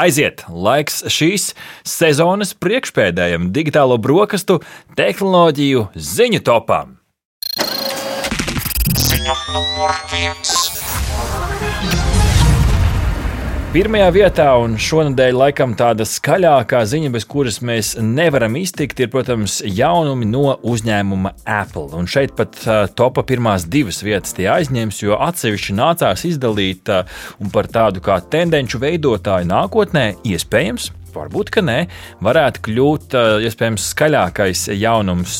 aiziet! Laiks šīs sezonas priekšpēdējiem digitālo brokastu tehnoloģiju ziņu topām. Ziņa numur viens. Pirmajā vietā, un šonadēļ laikam tāda skaļākā ziņa, bez kuras mēs nevaram iztikt, ir, protams, jaunumi no uzņēmuma Apple. Un šeit pat uh, topā pirmās divas vietas tie aizņems, jo atsevišķi nācās izdalīt uh, un par tādu kā tendenču veidotāju nākotnē iespējams varbūt, ka nē, varētu kļūt iespējams skaļākais jaunums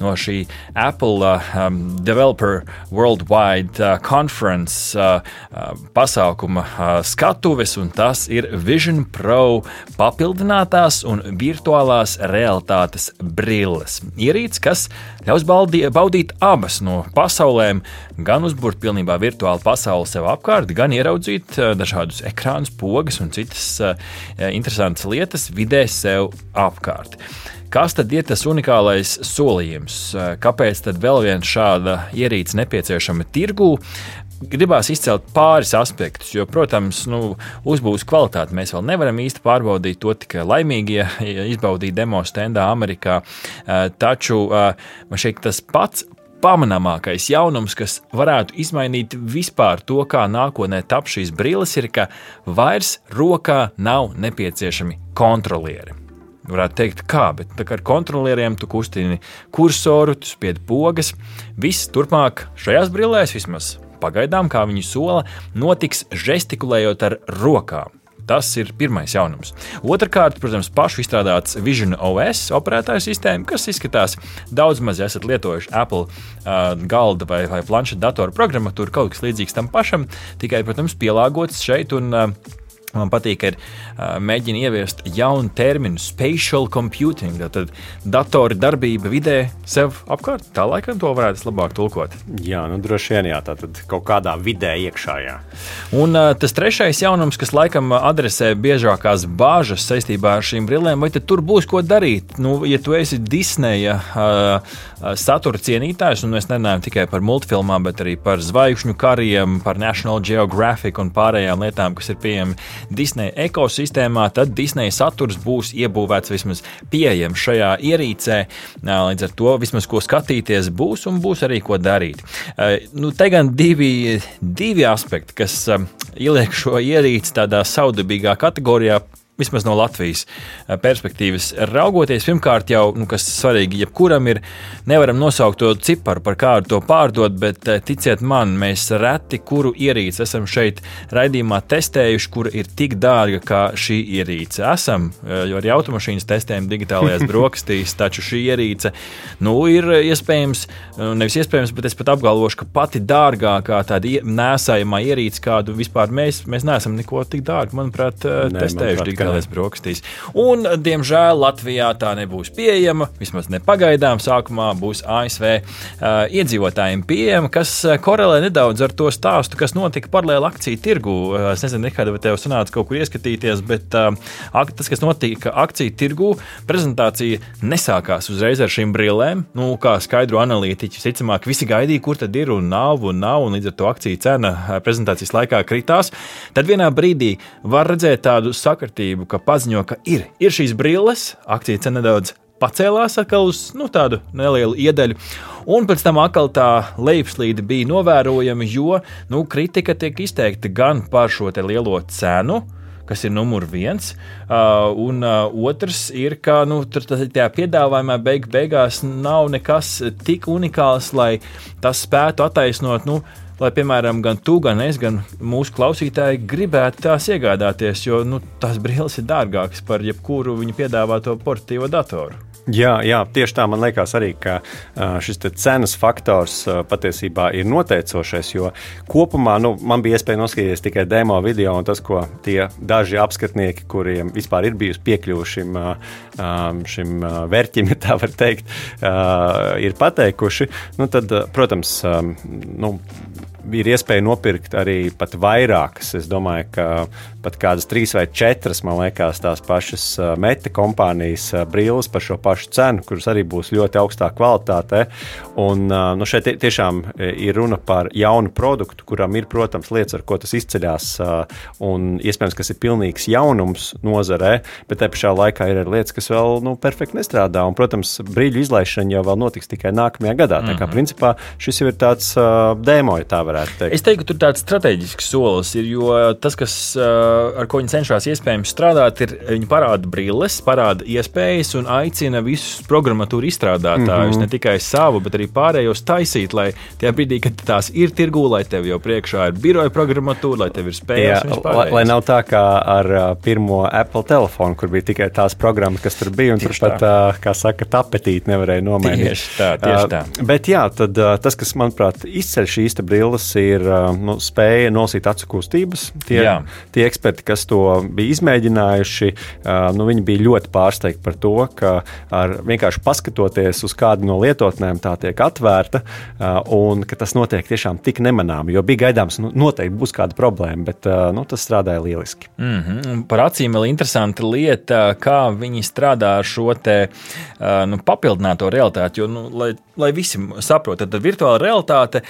no šī Apple um, Developer Worldwide Conference pasākuma skatuves, un tas ir Vision Pro papildinātās un virtuālās realitātes brilles. Ierīce, kas ļaus baudīt abas no pasaulēm, gan uzbūvēt pilnībā virtuālu pasauli sev apkārt, gan ieraudzīt dažādus ekrānus, pogas un citas interesantas interesantas lietas vidē sev apkārt. Kas tad ir tas unikālais solījums? Kāpēc tad vēl viena šāda ierīce nepieciešama tirgū? Gribās izcelt pāris aspektus, jo, protams, nu, uzbūves kvalitāti mēs vēl nevaram īsti pārbaudīt. To tikai laimīgie izbaudīja demo standā Amerikā. Taču man šķiet, tas pats pamanāmākais jaunums, kas varētu izmainīt vispār to, kā nākotnē tap šīs brilles, ir, ka vairs rokā nav nepieciešami kontrolieri. Varētu teikt, kā, bet ar kontrolieriem tu kustini kursoru, tu spied pogas. Viss turpmāk šajās brillēs, vismaz pagaidām, kā viņi sola, notiks žestikulējot ar rokām. Tas ir pirmais jaunums. Otrakārt, protams, pašu izstrādāts Vision OS operētāju sistēma, kas izskatās daudz maz, esat lietojuši Apple uh, galda vai, vai planšeta datoru programmatūru, kaut kas līdzīgs tam pašam, tikai, protams, pielāgots šeit un uh, Man patīk, ka ir uh, mēģina ieviest jaunu terminu, spatial computing. Tad datora darbība vidē sev apkārt. Tā laikam to varētu labāk tulkot. Jā, nu droši vien jā, tā tad kaut kādā vidē iekšā. Jā. Un uh, tas trešais jaunums, kas laikam adresē biežākās bāžas saistībā ar šīm brillēm, vai tur būs ko darīt? Nu, ja tu esi Disneja uh, satura cienītājs, un mēs nerunājam tikai par multfilmām, bet arī par zvaigžņu kariem, par National Geographic un pārējām lietām, kas ir pieejamas Disneja ekosistēmā, tad Disneja saturs būs iebūvēts vismaz pieejams šajā ierīcē. Līdz ar to vismaz ko skatīties būs un būs arī ko darīt. Nu, te gan divi, divi aspekti, kas ieliek šo ierīci tādā saudabīgā kategorijā vismaz no Latvijas eh, perspektīvas raugoties, pirmkārt, jau nu, kas svarīgi, jebkuram ir, nevaram nosaukt to ciparu, par kādu to pārdot, bet eh, ticiet man, mēs reti kuru ierīci esam šeit raidījumā testējuši, kur ir tik dārga kā šī ierīce. Esam, eh, jo arī automašīnas testējam digitālajās brokastīs, taču šī ierīce nu, ir iespējams, nevis iespējams, bet es pat apgalvošu, ka pati dārgākā tāda nēsājamā ierīce, kādu vispār mēs, mēs neesam neko tik dārgu, manuprāt, ne, testējuši. Manuprāt, Kādreiz brokastīs. Un, diemžēl, Latvijā tā nebūs pieejama. Vismaz ne pagaidām. Sākumā būs ASV uh, iedzīvotājiem pieejama, kas korelē nedaudz ar to stāstu, kas notika paralēli akciju tirgu. Es nezinu, kāda tev sanāca kaut kur ieskatīties, bet uh, tas, kas notika akciju tirgu, prezentācija nesākās uzreiz ar šīm brillēm. Nu, kā skaidro analītiķi, visticamāk, visi gaidīja, kur tad ir un nav un nav, un līdz ar to akciju cena prezentācijas laikā kritās. Tad vienā brīdī var redzēt tādu sakritību vērtību, ka paziņo, ka ir, ir šīs brilles, akcija cena nedaudz pacēlās atkal uz nu, tādu nelielu iedeļu. Un pēc tam atkal tā lejupslīde bija novērojama, jo nu, kritika tiek izteikta gan par šo lielo cenu, kas ir numurs viens. Uh, un uh, otrs ir, ka nu, tur tajā piedāvājumā beig beigās nav nekas tik unikāls, lai tas spētu attaisnot. Nu, lai, piemēram, gan tu, gan es, gan mūsu klausītāji gribētu tās iegādāties, jo nu, tās brilles ir dārgākas par jebkuru viņu piedāvāto portatīvo datoru. Jā, jā, tieši tā man liekas arī, ka šis cenas faktors patiesībā ir noteicošais. Jo kopumā nu, man bija iespēja noskatīties tikai demo video, un tas, ko tie daži apskatnieki, kuriem vispār ir bijusi piekļuve šim, šim vērķim, ja tā var teikt, ir pateikuši, nu, tad, protams, nu, ir iespēja nopirkt arī vairākas. Es domāju, ka pat kādas trīs vai četras, man liekas, tās pašas meta kompānijas brilles par šo pašu cenu, kuras arī būs ļoti augstā kvalitātē. Un, nu, šeit tiešām ir runa par jaunu produktu, kuram ir, protams, lietas, ar ko tas izceļas, un iespējams, kas ir pilnīgs jaunums nozarē, bet te pašā laikā ir arī lietas, kas vēl nu, perfekti nestrādā. Un, protams, brīļu izlaišana jau notiks tikai nākamajā gadā. Mm -hmm. Tā kā mhm. principā šis jau ir tāds uh, demo, ja tā varētu teikt. Es teiktu, ka tur tāds strateģisks solis ir, jo tas, kas, uh, ar ko viņi cenšas iespējams strādāt, ir viņi parāda brilles, parāda iespējas un aicina visus programmatūru izstrādātājus, mm -hmm. ne tikai savu, bet arī pārējos taisīt, lai tajā brīdī, kad tās ir tirgū, lai tev jau priekšā ir biroja programmatūra, lai tev ir spējas. Jā, lai, lai nav tā kā ar uh, pirmo Apple telefonu, kur bija tikai tās programmas, kas tur bija, un tieši tur pat, uh, kā saka, tapetīti nevarēja nomainīt. Tieši tā, tieši tā. Uh, bet jā, tad uh, tas, kas, manuprāt, izceļ šīs brilles, ir uh, nu, spēja nosīt acu kustības. Tie, jā. tie eksperti, kas to bija izmēģinājuši, nu, viņi bija ļoti pārsteigti par to, ka ar vienkārši paskatoties uz kādu no lietotnēm, tā tiek atvērta un ka tas notiek tiešām tik nemanāmi. Jo bija gaidāms, nu, noteikti būs kāda problēma, bet nu, tas strādāja lieliski. Mm -hmm. Par acīm vēl interesanta lieta, kā viņi strādā ar šo te, nu, papildināto realitāti. Jo, nu, lai, lai visi saprotu, tad virtuāla realitāte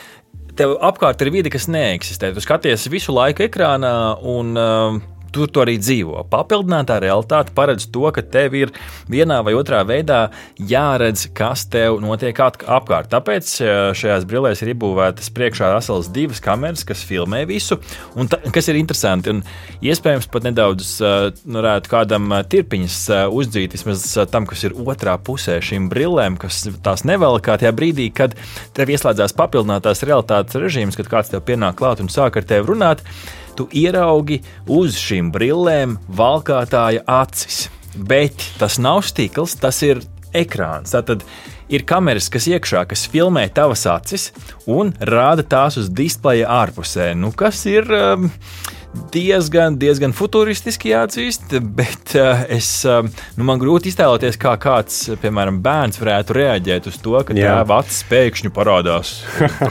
tev apkārt ir vide, kas neeksistē. Tu skaties visu laiku ekrānā un uh, tur tu arī dzīvo. Papildinātā realitāte paredz to, ka tev ir vienā vai otrā veidā jāredz, kas tev notiek apkārt. Tāpēc e, šajās brillēs ir iebūvētas priekšā vesels divas kameras, kas filmē visu, un ta, kas ir interesanti. Un iespējams, pat nedaudz e, varētu kādam e, tirpiņas uzdzīt vismaz tam, kas ir otrā pusē šīm brillēm, kas tās nevelkā tajā brīdī, kad tev ieslēdzās papildinātās realitātes režīms, kad kāds tev pienāk klāt un sāk ar tevi runāt tu ieraugi uz šīm brillēm valkātāja acis. Bet tas nav stikls, tas ir ekrāns. Tātad ir kameras, kas iekšā, kas filmē tavas acis un rāda tās uz displeja ārpusē. Nu, kas ir um, diezgan, diezgan futūristiski jāatzīst, bet uh, es, uh, nu, man grūti iztēloties, kā kāds, piemēram, bērns varētu reaģēt uz to, ka tēva acis pēkšņi parādās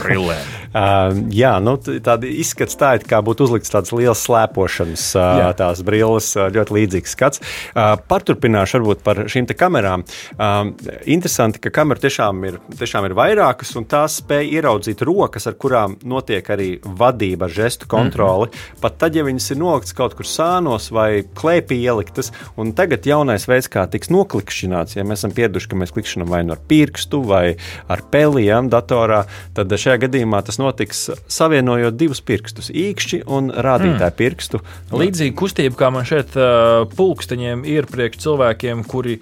brillēm. Uh, jā, nu, tāda izskats tā, it kā būtu uzlikts tāds liels slēpošanas, uh, tās brilles, uh, ļoti līdzīgs skats. Uh, paturpināšu varbūt par šīm kamerām. Uh, interesanti, ka kameru tiešām ir, tiešām ir vairākas, un tās spēj ieraudzīt rokas, ar kurām notiek arī vadība žestu kontroli. Mm -hmm. Pat tad, ja viņas ir noliktas kaut kur sānos vai klēpī ieliktas, un tagad jaunais veids, kā tiks noklikšķināts, ja mēs esam pieraduši, ka mēs klikšķinām vai nu ar pirkstu vai ar peliem datorā, tad šajā gadījumā tas notiks savienojot divus pirkstus, īkšķi un rādītāju mm. pirkstu. Līdzīga kustība, kā man šeit pulksteņiem ir priekš cilvēkiem, kuri,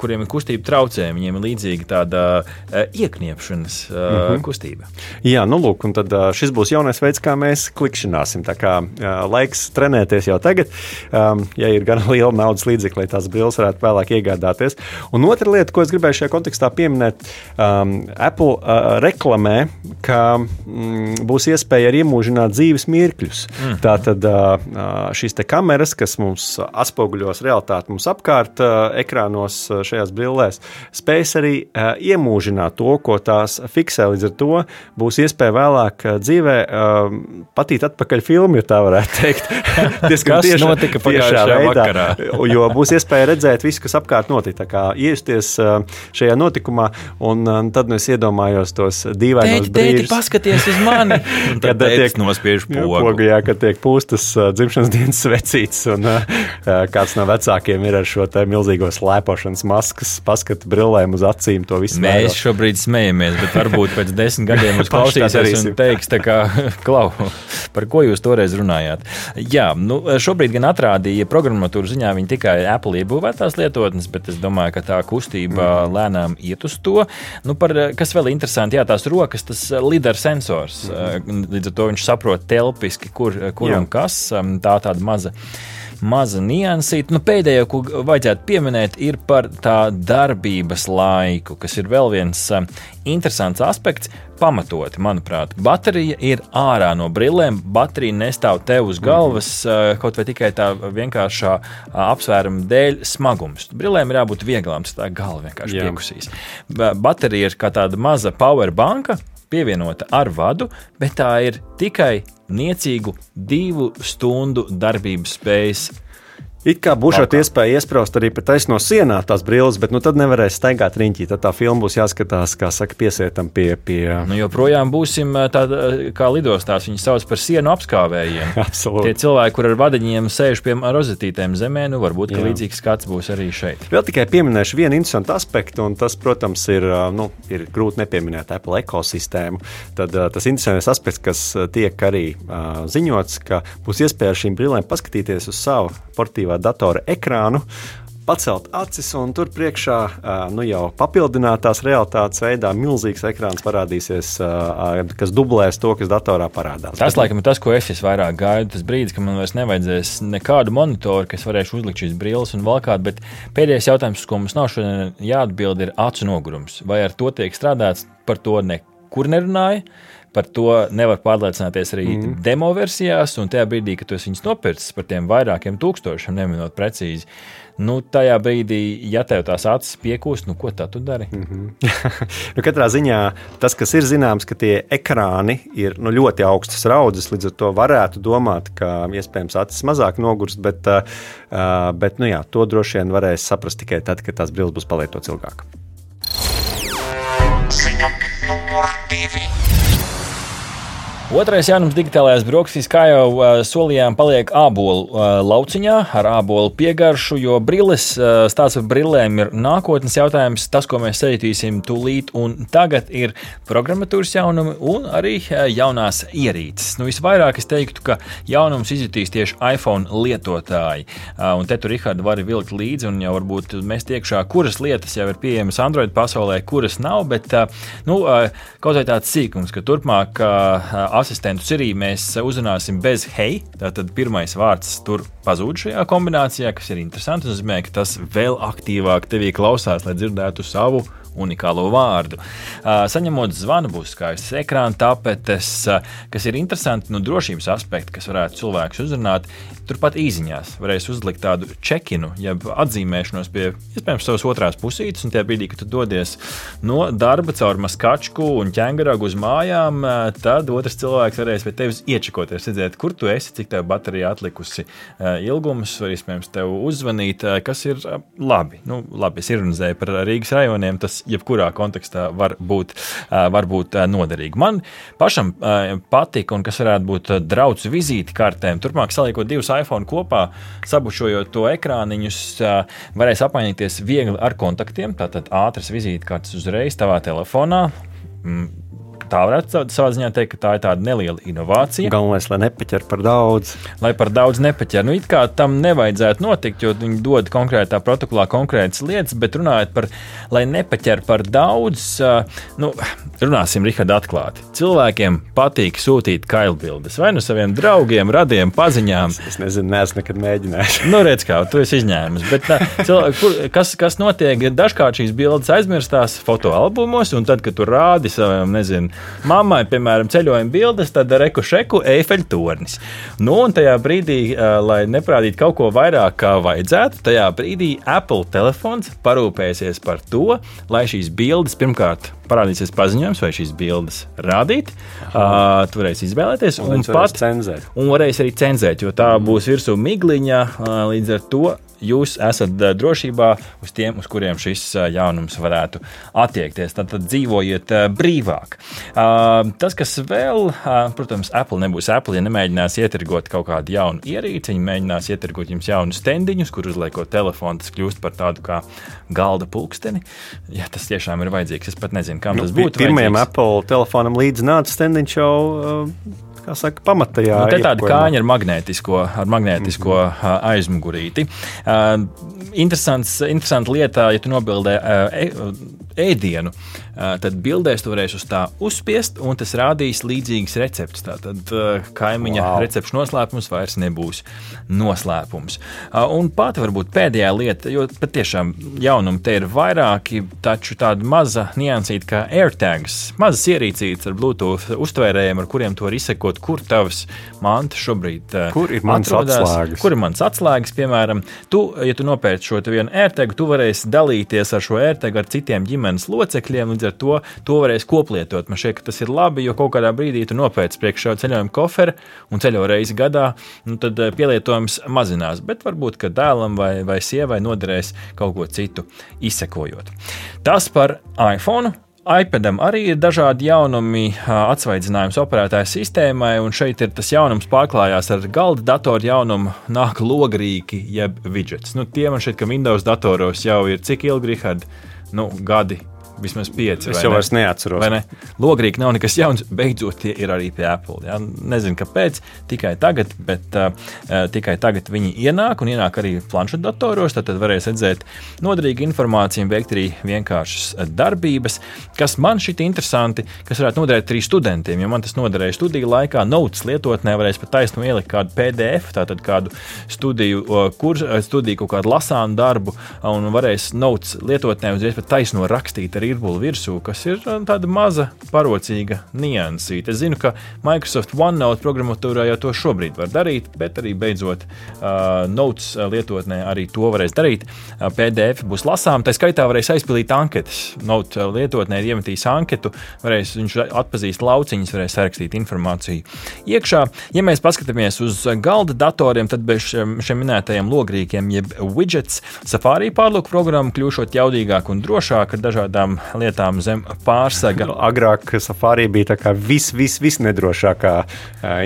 kuriem ir kustība traucējumi. Viņiem ir līdzīga tāda iekniepšanas mm -hmm. kustība. Jā, nu lūk, un tad šis būs jaunais veids, kā mēs klikšķināsim. Tā kā laiks trenēties jau tagad, ja ir gan liela naudas līdzekļa, lai tās brilles varētu vēlāk iegādāties. Un otra lieta, ko es gribēju šajā kontekstā pieminēt, um, Apple uh, reklamē, ka mm, būs iespēja arī iemūžināt dzīves mirkļus. Mm. Tātad šīs kameras, kas mums atspoguļos realitāti mums apkārt, ekrānos šajās brillēs, spēs arī iemūžināt to, ko tās fiksē. Līdz ar to būs iespēja vēlāk dzīvē patīt atpakaļ filmu, ja tā varētu teikt. Diezgan tieši notika pagājušajā veidā, vakarā. jo būs iespēja redzēt visu, kas apkārt notiek. Tā kā iesties šajā notikumā, un tad nu es iedomājos tos dīvainos brīžus paskaties uz mani. Kad tiek nospiež pogu. pogu jā, kad tiek pūstas dzimšanas dienas svecītes, un kāds no vecākiem ir ar šo te milzīgo slēpošanas maskas, paskatu brillēm uz acīm, to visu. Mēs mēro. šobrīd smejamies, bet varbūt pēc desmit gadiem mums klausīsies un teiks, tā kā, klau, par ko jūs toreiz runājāt. Jā, nu, šobrīd gan atrādīja programmatūru ziņā viņi tikai Apple iebūvētās lietotnes, bet es domāju, ka tā kustība mm. lēnām iet uz to. Nu, par, kas vēl interesanti, jā, tās rokas, tas lidar sensors. Mm -hmm. Līdz ar to viņš saprot telpiski, kur, kur Jā. un kas. Tā tāda maza maza niansīta. Nu, pēdējo, ko vajadzētu pieminēt, ir par tā darbības laiku, kas ir vēl viens um, interesants aspekts. Pamatoti, manuprāt, baterija ir ārā no brillēm. Baterija nestāv tev uz galvas, mm -hmm. kaut vai tikai tā vienkāršā apsvēruma dēļ smagums. Brillēm ir jābūt vieglām, tā galva vienkārši piekusīs. Baterija ir kā tāda maza power banka pievienota ar vadu, bet tā ir tikai niecīgu divu stundu darbības spējas It kā būs šāda iespēja iesprāst arī pa taisno sienā tās brilles, bet nu, tad nevarēs staigāt riņķī. Tad tā filma būs jāskatās, kā saka, piesietam pie. pie... Nu, joprojām būsim tādā kā lidostās, viņi sauc par sienu apskāvējiem. Absolūti. Tie cilvēki, kur ar vadiņiem sēž pie rozetītēm zemē, nu varbūt līdzīgs skats būs arī šeit. Vēl tikai pieminēšu vienu interesantu aspektu, un tas, protams, ir, nu, ir grūti nepieminēt Apple ekosistēmu. Tad tas interesantais aspekts, kas tiek arī uh, ziņots, ka būs iespēja ar šīm brillēm paskatīties uz savu portīvu portatīvā datora ekrānu, pacelt acis, un tur priekšā nu, jau papildinātās realitātes veidā milzīgs ekrāns parādīsies, kas dublēs to, kas datorā parādās. Tas, laikam, ir tas, ko es vairāk gaidu. Tas brīdis, kad man vairs nevajadzēs nekādu monitoru, kas varēšu uzlikt šīs brilles un valkāt. Bet pēdējais jautājums, ko mums nav šodien jāatbild, ir acu nogurums. Vai ar to tiek strādāts? Par to nekur nerunāja. Par to nevar pārliecināties arī mm. demo versijās, un tajā brīdī, kad tu viņus nopircis par tiem vairākiem tūkstošiem, neminot precīzi, nu, tajā brīdī, ja tev tās acis piekūst, nu, ko tu dari? Mm -hmm. nu, katrā ziņā tas, kas ir zināms, ka tie ekrāni ir nu, ļoti augstas raudzes, līdz ar to varētu domāt, ka iespējams acis mazāk nogurst, bet, uh, bet nu, jā, to droši vien varēs saprast tikai tad, kad tās brilles būs palietotas ilgāk. Ziņa numur divi. Otrais jaunums digitālajās brokastīs, kā jau uh, solījām, paliek ābolu uh, lauciņā ar ābolu piegaršu, jo brilles, uh, stāsts par brillēm ir nākotnes jautājums. Tas, ko mēs sajutīsim tūlīt un tagad, ir programmatūras jaunumi un arī uh, jaunās ierīces. Nu, visvairāk es teiktu, ka jaunums izjutīs tieši iPhone lietotāji. Uh, un te tur, Rihards, var vilkt līdzi un jau varbūt mēs tiekšā, kuras lietas jau ir pieejamas Android pasaulē, kuras nav, bet uh, nu, uh, kaut vai tāds sīkums, ka turpmāk uh, asistentu Sirī mēs uzrunāsim bez hei. Tātad pirmais vārds tur pazūd šajā kombinācijā, kas ir interesanti. Tas nozīmē, ka tas vēl aktīvāk tevī klausās, lai dzirdētu savu unikālo vārdu. Saņemot zvanu, būs skaists ekrāns, tapetes, kas ir interesanti no drošības aspekta, kas varētu cilvēkus uzrunāt. Turpat īsiņās varēs uzlikt tādu čekinu, jeb atzīmēšanos pie iespējams savas otrās pusītes, un tajā brīdī, kad tu dodies no darba caur maskačku un ķēngaragu uz mājām, tad otrs cilvēks varēs pie tevis iečakoties, redzēt, kur tu esi, cik tev baterija atlikusi ilgums, var iespējams tev uzzvanīt, kas ir labi. Nu, labi, es ironizēju par Rīgas rajoniem, tas jebkurā kontekstā var būt, var būt noderīgi. Man pašam patika, un kas varētu būt draugs vizīti kartēm, turpmāk saliekot divus iPhone kopā, sabušojot to ekrāniņus, varēs apmainīties viegli ar kontaktiem. Tātad ātras vizītkartes uzreiz tavā telefonā. Tā varētu savā ziņā teikt, ka tā ir tāda neliela inovācija. Galvenais, lai nepaķer par daudz. Lai par daudz nepaķer. Nu, it kā tam nevajadzētu notikt, jo viņi dod konkrētā protokolā konkrētas lietas, bet runājot par, lai nepaķer par daudz, nu, runāsim, Rihard, atklāti. Cilvēkiem patīk sūtīt kailbildes vai nu saviem draugiem, radiem, paziņām. Es, es nezinu, neesmu nekad mēģinājis. nu, redz, kā tu esi izņēmis. Bet, cilvēki, kur, kas, kas notiek, dažkārt šīs bildes aizmirstās fotoalbumos, un tad, kad tu rādi savam, nezinu, mammai, piemēram, ceļojuma bildes, tad reku šeku eifeļu tornis. Nu, un tajā brīdī, lai neprādītu kaut ko vairāk, kā vajadzētu, tajā brīdī Apple telefons parūpēsies par to, lai šīs bildes pirmkārt parādīsies paziņojums, vai šīs bildes rādīt. Uh, tu varēsi izvēlēties, un, un pat cenzēt. Un varēs arī cenzēt, jo tā būs virsū migliņa. Uh, līdz ar to jūs esat drošībā uz tiem, uz kuriem šis jaunums varētu attiekties. Tad, tad dzīvojiet brīvāk. Tas, kas vēl, protams, Apple nebūs Apple, ja nemēģinās ietirgot kaut kādu jaunu ierīci, viņi mēģinās ietirgot jums jaunus stendiņus, kur uzliekot telefonu, tas kļūst par tādu kā galda pulksteni. Ja tas tiešām ir vajadzīgs, es pat nezinu kam nu, tas būtu. Pirmajam vajadzīgs. Apple telefonam līdzi nāca stendiņš jau. Uh, kā saka, pamatajā. Nu, te tāda kāņa ar magnētisko, ar magnētisko mm -hmm. aizmugurīti. Uh, interesants, interesanta lieta, ja tu nobildē uh, ēdienu, tad bildēs tu varēsi uz tā uzspiest, un tas rādīs līdzīgas receptes. Tātad kaimiņa wow. recepšu noslēpums vairs nebūs noslēpums. Un pati varbūt pēdējā lieta, jo patiešām jaunumi te ir vairāki, taču tāda maza niansīta kā AirTags, mazas ierīcītes ar Bluetooth uztvērējiem, ar kuriem to var izsekot, kur tavs mantas šobrīd kur ir mans atrodās, atslēgas. Kur ir mans atslēgas, piemēram, tu, ja tu nopērci šo vienu AirTagu, tu varēsi dalīties ar šo AirTagu ar citiem ģimenes locekļiem. līdz ar to to varēs koplietot. Man šķiet, ka tas ir labi, jo kaut kādā brīdī tu nopēc priekšā ceļojuma koferu un ceļo reizi gadā, nu tad pielietojums mazinās. Bet varbūt, ka dēlam vai, vai sievai noderēs kaut ko citu izsekojot. Tas par iPhone iPadam arī ir dažādi jaunumi, atsvaidzinājums operētāja sistēmai, un šeit ir tas jaunums pārklājās ar galda datoru jaunumu, nāk logrīki, jeb widgets. Nu, tie man šķiet, ka Windows datoros jau ir cik ilgi, Rihard? Nu, gadi vismaz pieci. Es jau vairs ne? neatceros. Ne? Logrīgi nav nekas jauns, beidzot tie ir arī pie Apple. Ja? Nezinu, kāpēc, tikai tagad, bet uh, tikai tagad viņi ienāk un ienāk arī planšetdatoros. Tad varēs redzēt noderīgu informāciju, veikt arī vienkāršas darbības, kas man šķiet interesanti, kas varētu noderēt arī studentiem. Jo man tas noderēja studiju laikā, notes lietotnē varēs pat taisnu ielikt kādu PDF, tātad kādu studiju, kursu, studiju kaut kādu lasānu darbu, un varēs notes lietotnē uzreiz pat taisno rakstīt arī virbuli virsū, kas ir uh, tāda maza parocīga niansīte. Es zinu, ka Microsoft OneNote programmatūrā jau to šobrīd var darīt, bet arī beidzot uh, Notes lietotnē arī to varēs darīt. Uh, PDF būs lasām, tā skaitā varēs aizpildīt anketas. Note lietotnē ir iemetījis anketu, varēs, viņš atpazīst lauciņus, varēs sarakstīt informāciju. Iekšā, ja mēs paskatāmies uz galda datoriem, tad bez šiem, šiem minētajiem logrīkiem, jeb widgets, Safari pārlūku programma kļūšot jaudīgāk un drošāk ar dažādām lietām zem pārsega. Nu, agrāk Safari bija tā kā vis, vis, visnedrošākā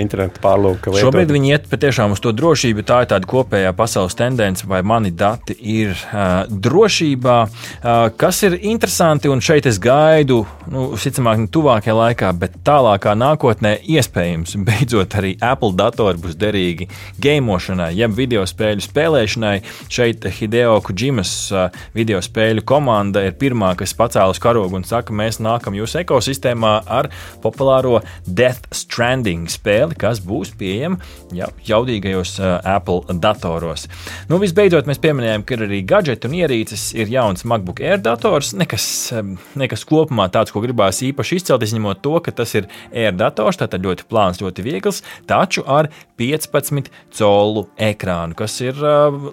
interneta pārlūka lieta. Šobrīd viņi iet patiešām uz to drošību. Tā ir tāda kopējā pasaules tendence, vai mani dati ir uh, drošībā. Uh, kas ir interesanti, un šeit es gaidu, nu, visticamāk, ne tuvākajā laikā, bet tālākā nākotnē iespējams, beidzot arī Apple datori būs derīgi gameošanai, jeb video spēļu spēlēšanai. Šeit Hideo Kujimas uh, video spēļu komanda ir pirmā, kas pacēla uz karogu un saka, mēs nākam jūsu ekosistēmā ar populāro Death Stranding spēli, kas būs pieejama jau, jaudīgajos uh, Apple datoros. Nu, visbeidzot, mēs pieminējām, ka ir arī gadgeti un ierīces, ir jauns MacBook Air dators, nekas, um, nekas kopumā tāds, ko gribās īpaši izcelt, izņemot to, ka tas ir Air dators, tātad ļoti plāns, ļoti viegls, taču ar 15 colu ekrānu, kas ir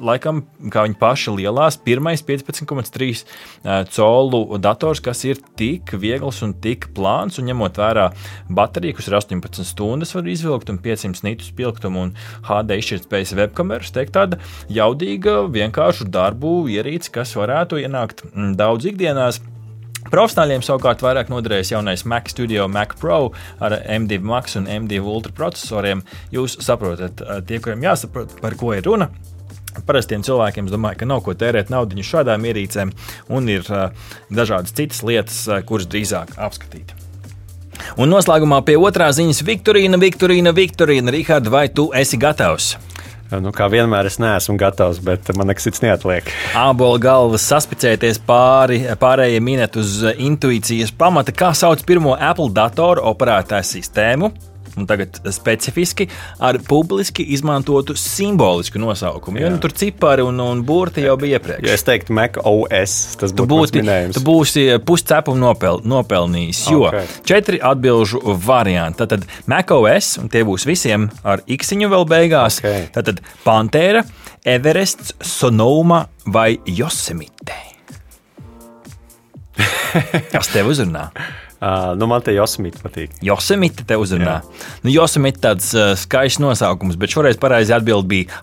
laikam, kā viņi paši lielās, pirmais 15,3 uh, colu dators, kas ir tik viegls un tik plāns, un ņemot vērā bateriju, kas ir 18 stundas, var izvilkt un 500 nitus spilgtumu un HD izšķirtspējas webkameras, teikt tāda jaudīga, vienkārša darbu ierīce, kas varētu ienākt daudz ikdienās. Profesionāļiem savukārt vairāk noderēs jaunais Mac Studio Mac Pro ar M2 Max un M2 Ultra procesoriem. Jūs saprotat, tie, kuriem jāsaprot, par ko ir runa. Parastiem cilvēkiem domāju, ka nav ko tērēt naudu šādām ierīcēm, un ir uh, dažādas citas lietas, uh, kuras drīzāk apskatīt. Un noslēgumā pie otrā ziņas Viktorīna, Viktorīna, Viktorīna. Rihard, vai tu esi gatavs? Nu, kā vienmēr es neesmu gatavs, bet man nekas cits neatliek. Ābola galvas saspicēties pāri, pārējie minēt uz intuīcijas pamata, kā sauc pirmo Apple datoru operētāju sistēmu un tagad specifiski ar publiski izmantotu simbolisku nosaukumu. Jo nu, tur cipari un, un burti jau bija iepriekš. Ja es teiktu, Mac OS, tas tu būtu minējums. Tu būsi puscepumu nopel, nopelnījis, jo okay. četri atbilžu varianti. Tad Mac OS, un tie būs visiem ar iksiņu vēl beigās. Okay. Tad Pantera, Everests, Sonoma vai Yosemite. Kas tev uzrunā? Uh, nu, man te Josemīte patīk. Josemīte te uzrunā. Nu, Josemīte tāds uh, skaists nosaukums, bet šoreiz pareizi atbild bija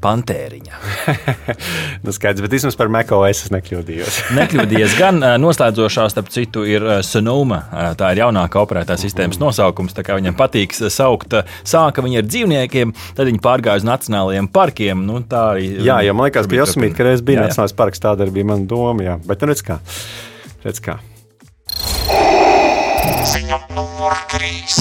Pantēriņa. nu, skaidrs, bet vismaz par MacOS es nekļūdījos. nekļūdījies. Gan uh, noslēdzošā, starp citu, ir uh, Sonoma. Uh, tā ir jaunākā operētā sistēmas nosaukums. Tā kā viņam patīk saukt, uh, sāka viņi ar dzīvniekiem, tad viņi pārgāja uz nacionālajiem parkiem. Nu, tā arī. Jā, jā, man liekas, ka Josemīte, kad es biju nacionālais parks, tāda arī bija mana doma. Jā. Bet, nu, redz kā. Redz kā. Ziņa numur 3.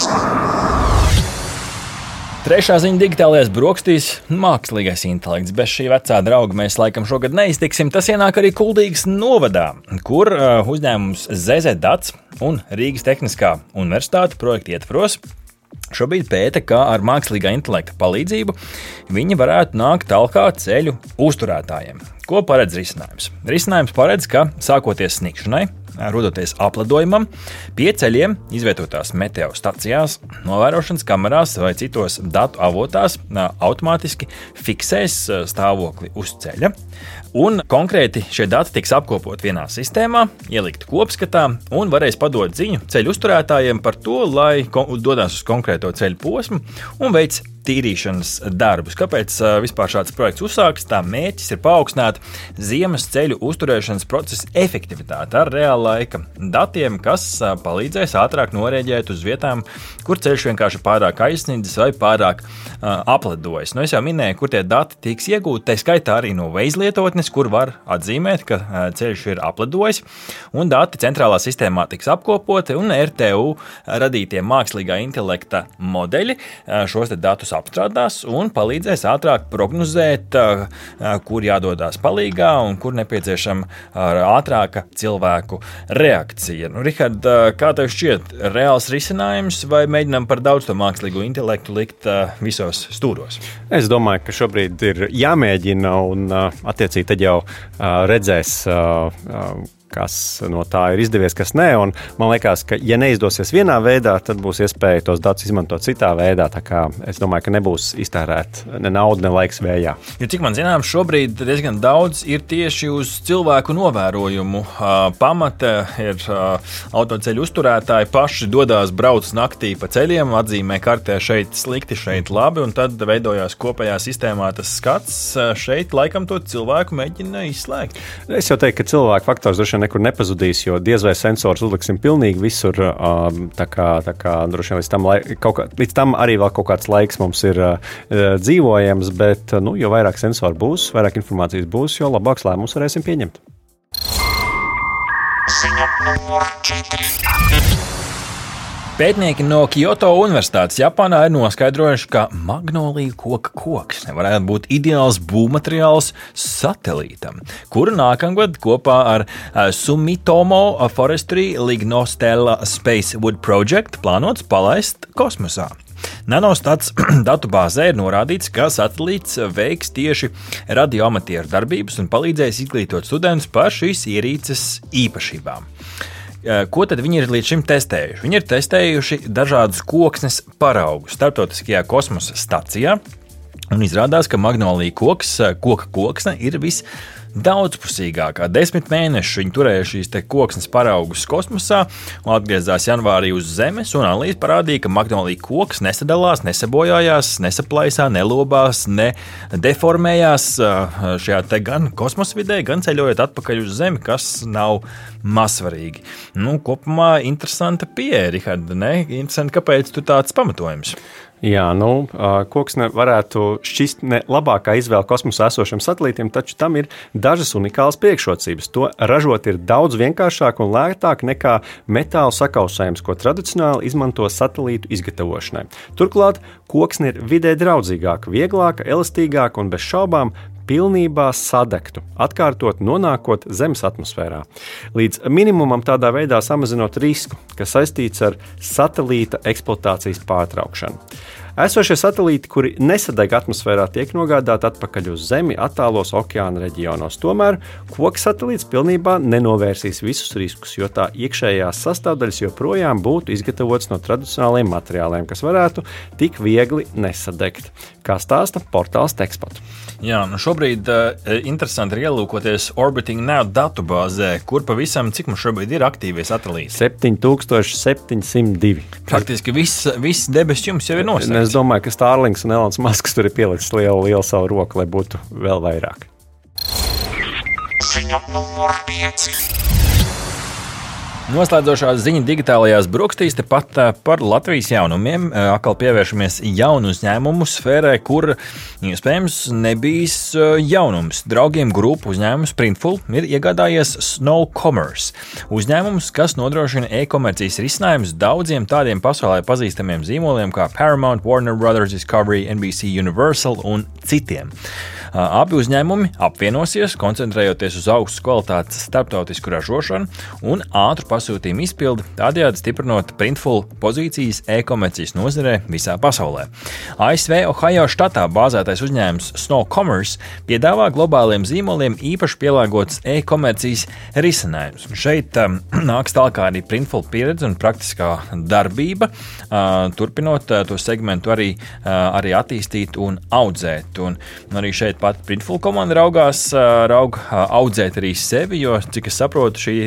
Trešā ziņa - digitālais brokastīs, mākslīgais intelekts. Bez šī vecā drauga mēs laikam šogad neiztiksim. Tas ienāk arī Kuldīgas novadā, kur uh, uzņēmums ZZ Dats un Rīgas Tehniskā universitāte projekta ietvaros Šobrīd pēta, kā ar mākslīgā intelekta palīdzību viņi varētu nākt tālāk ceļu uzturētājiem. Ko paredz risinājums? Risinājums paredz, ka sākoties sniegšanai, rodoties apledojumam, pie ceļiem izvietotās meteostacijās, novērošanas kamerās vai citos datu avotās automātiski fiksēs stāvokli uz ceļa. Un konkrēti šie dati tiks apkopoti vienā sistēmā, ielikt kopskatā un varēs padot ziņu ceļu uzturētājiem par to, lai dodas uz konkrēto ceļu posmu un veids tīrīšanas darbus. Kāpēc vispār šāds projekts uzsākts? Tā mērķis ir paaugstināt ziemas ceļu uzturēšanas procesa efektivitāti ar reāla laika datiem, kas palīdzēs ātrāk norēģēt uz vietām, kur ceļš vienkārši pārāk aizsniedzis vai pārāk uh, apledojis. Nu, es jau minēju, kur tie dati tiks iegūti, tā skaitā arī no veizlietotnes, kur var atzīmēt, ka ceļš ir apledojis, un dati centrālā sistēmā tiks apkopoti, un RTU radītie mākslīgā intelekta modeļi šos datus apstrādās un palīdzēs ātrāk prognozēt, kur jādodas palīgā un kur nepieciešama ātrāka cilvēku reakcija. Nu, Rihard, kā tev šķiet, reāls risinājums vai mēģinām par daudz to mākslīgo intelektu likt visos stūros? Es domāju, ka šobrīd ir jāmēģina un attiecīgi tad jau redzēs kas no tā ir izdevies, kas nē. Un man liekas, ka, ja neizdosies vienā veidā, tad būs iespēja tos datus izmantot citā veidā. Es domāju, ka nebūs iztērēta ne nauda, ne laiks vējā. Jo, cik man zināms, šobrīd diezgan daudz ir tieši uz cilvēku novērojumu pamata. Ir autoceļu uzturētāji paši dodas brauc naktī pa ceļiem, atzīmē kartē šeit slikti, šeit labi, un tad veidojās kopējā sistēmā tas skats. Šeit laikam to cilvēku mēģina izslēgt. Es jau teiktu, ka cilvēku faktors droši vien nekur nepazudīs, jo diez vai sensors uzliksim pilnīgi visur. Tā kā, tā kā droši vien līdz tam, kā, līdz tam arī vēl kaut kāds laiks mums ir dzīvojams, bet nu, jo vairāk sensoru būs, vairāk informācijas būs, jo labāks lēmums varēsim pieņemt. Ziņa numur 4. Pētnieki no Kyoto Universitātes Japānā ir noskaidrojuši, ka magnolija koka koks varētu būt ideāls būvmateriāls satelītam, kuru nākamgad kopā ar Sumitomo Forestry Lignostella Space Wood Project plānots palaist kosmosā. Nanostats datubāzē ir norādīts, ka satelīts veiks tieši radioamatieru darbības un palīdzēs izglītot studentus par šīs ierīces īpašībām. Eh, ko tad viņi ir līdz šim testējuši? Viņi ir testējuši dažādus koksnes paraugus starptautiskajā kosmosa stacijā. Un izrādās, ka magnolija koks, eh, koka koksne ir viss daudzpusīgākā. Desmit mēnešus viņi turēja šīs koksnes paraugus kosmosā un atgriezās janvārī uz Zemes. Analīze parādīja, ka magnolija koks nesadalās, nesabojājās, nesaplaisā, nelobās, nedeformējās šajā gan kosmosa vidē, gan ceļojot atpakaļ uz Zemi, kas nav mazsvarīgi. Nu, kopumā interesanta pieeja, Rihard. Interesanti, kāpēc tu tāds pamatojums? Jā, nu, koksne varētu šķist ne labākā izvēle kosmosā esošiem satelītiem, taču tam ir dažas unikālas priekšrocības. To ražot ir daudz vienkāršāk un lētāk nekā metāla sakausējums, ko tradicionāli izmanto satelītu izgatavošanai. Turklāt koksne ir vidē draudzīgāka, vieglāka, elastīgāka un bez šaubām pilnībā sadegtu, atkārtot nonākot Zemes atmosfērā. Līdz minimumam tādā veidā samazinot risku, kas saistīts ar satelīta eksploatācijas pārtraukšanu. Esošie satelīti, kuri nesadeg atmosfērā, tiek nogādāti atpakaļ uz Zemi attālos okeāna reģionos. Tomēr koka satelīts pilnībā nenovērsīs visus riskus, jo tā iekšējās sastāvdaļas joprojām būtu izgatavotas no tradicionāliem materiāliem, kas varētu tik viegli nesadegt, kā stāsta portāls Tekspot. Jā, nu šobrīd uh, interesanti ir ielūkoties Orbiting Now datubāzē, kur pavisam cik mums šobrīd ir aktīvie satelīti. 7702. Praktiski viss, viss debesis jums jau ir noslēgts. Es domāju, ka Stārlings un Elons Masks tur ir pielicis lielu, lielu savu roku, lai būtu vēl vairāk. Ziņa numur 5. Noslēdzošā ziņa digitālajās brokastīs tepat par Latvijas jaunumiem. Atkal pievēršamies jaunu uzņēmumu sfērai, kur iespējams nebijis jaunums. Draugiem grupu uzņēmums Printful ir iegādājies Snow Commerce. Uzņēmums, kas nodrošina e-komercijas risinājumus daudziem tādiem pasaulē pazīstamiem zīmoliem kā Paramount, Warner Brothers, Discovery, NBC Universal un citiem. Abi uzņēmumi apvienosies, koncentrējoties uz augstas kvalitātes starptautisku ražošanu un ātru pasūtījumu izpildi, tādējādi stiprinot Printful pozīcijas e-komercijas nozarē visā pasaulē. ASV Ohio štatā bāzētais uzņēmums Snow Commerce piedāvā globāliem zīmoliem īpaši pielāgots e-komercijas risinājums. Šeit um, nāks tālāk arī Printful pieredze un praktiskā darbība, uh, turpinot uh, to segmentu arī, uh, arī attīstīt un audzēt. Un, un arī šeit pat Printful komanda raugās, uh, raug uh, audzēt arī sevi, jo, cik es saprotu, šī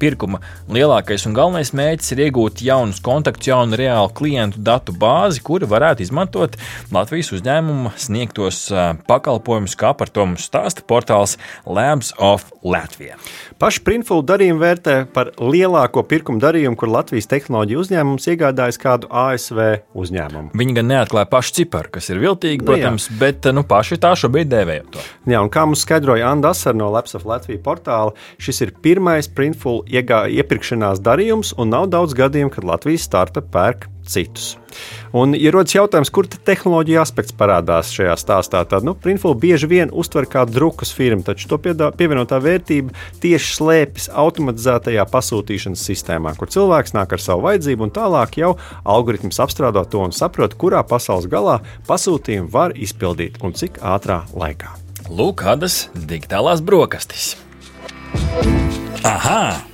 pirkuma lielākais un galvenais mērķis ir iegūt jaunus kontaktus, jaunu reālu klientu datu bāzi, kura varētu izmantot Latvijas uzņēmuma sniegtos uh, pakalpojumus, kā par to mums stāsta portāls Labs of Latvija. Paši Printful darījumu vērtē par lielāko pirkumu darījumu, kur Latvijas tehnoloģija uzņēmums iegādājas kādu ASV uzņēmumu. Viņi gan neatklāja pašu ciparu, kas ir viltīgi, protams, nu, bet nu, paši tā šobrīd dēvēja to. Jā, un kā mums skaidroja Anna Asar no of Latvijas portāla, šis ir pirmais Printful iepirkšanās darījums, un nav daudz gadījumu, kad Latvijas startup pērk citus. Un, ja rodas jautājums, kur tehnoloģija aspekts parādās šajā stāstā, tad nu, Printful bieži vien uztver kā drukas firmu, taču to pievienotā vērtība tieši slēpjas automatizētajā pasūtīšanas sistēmā, kur cilvēks nāk ar savu vajadzību un tālāk jau algoritms apstrādā to un saprot, kurā pasaules galā pasūtījumu var izpildīt un cik ātrā laikā. Lūk, kādas digitālās brokastis. Aha!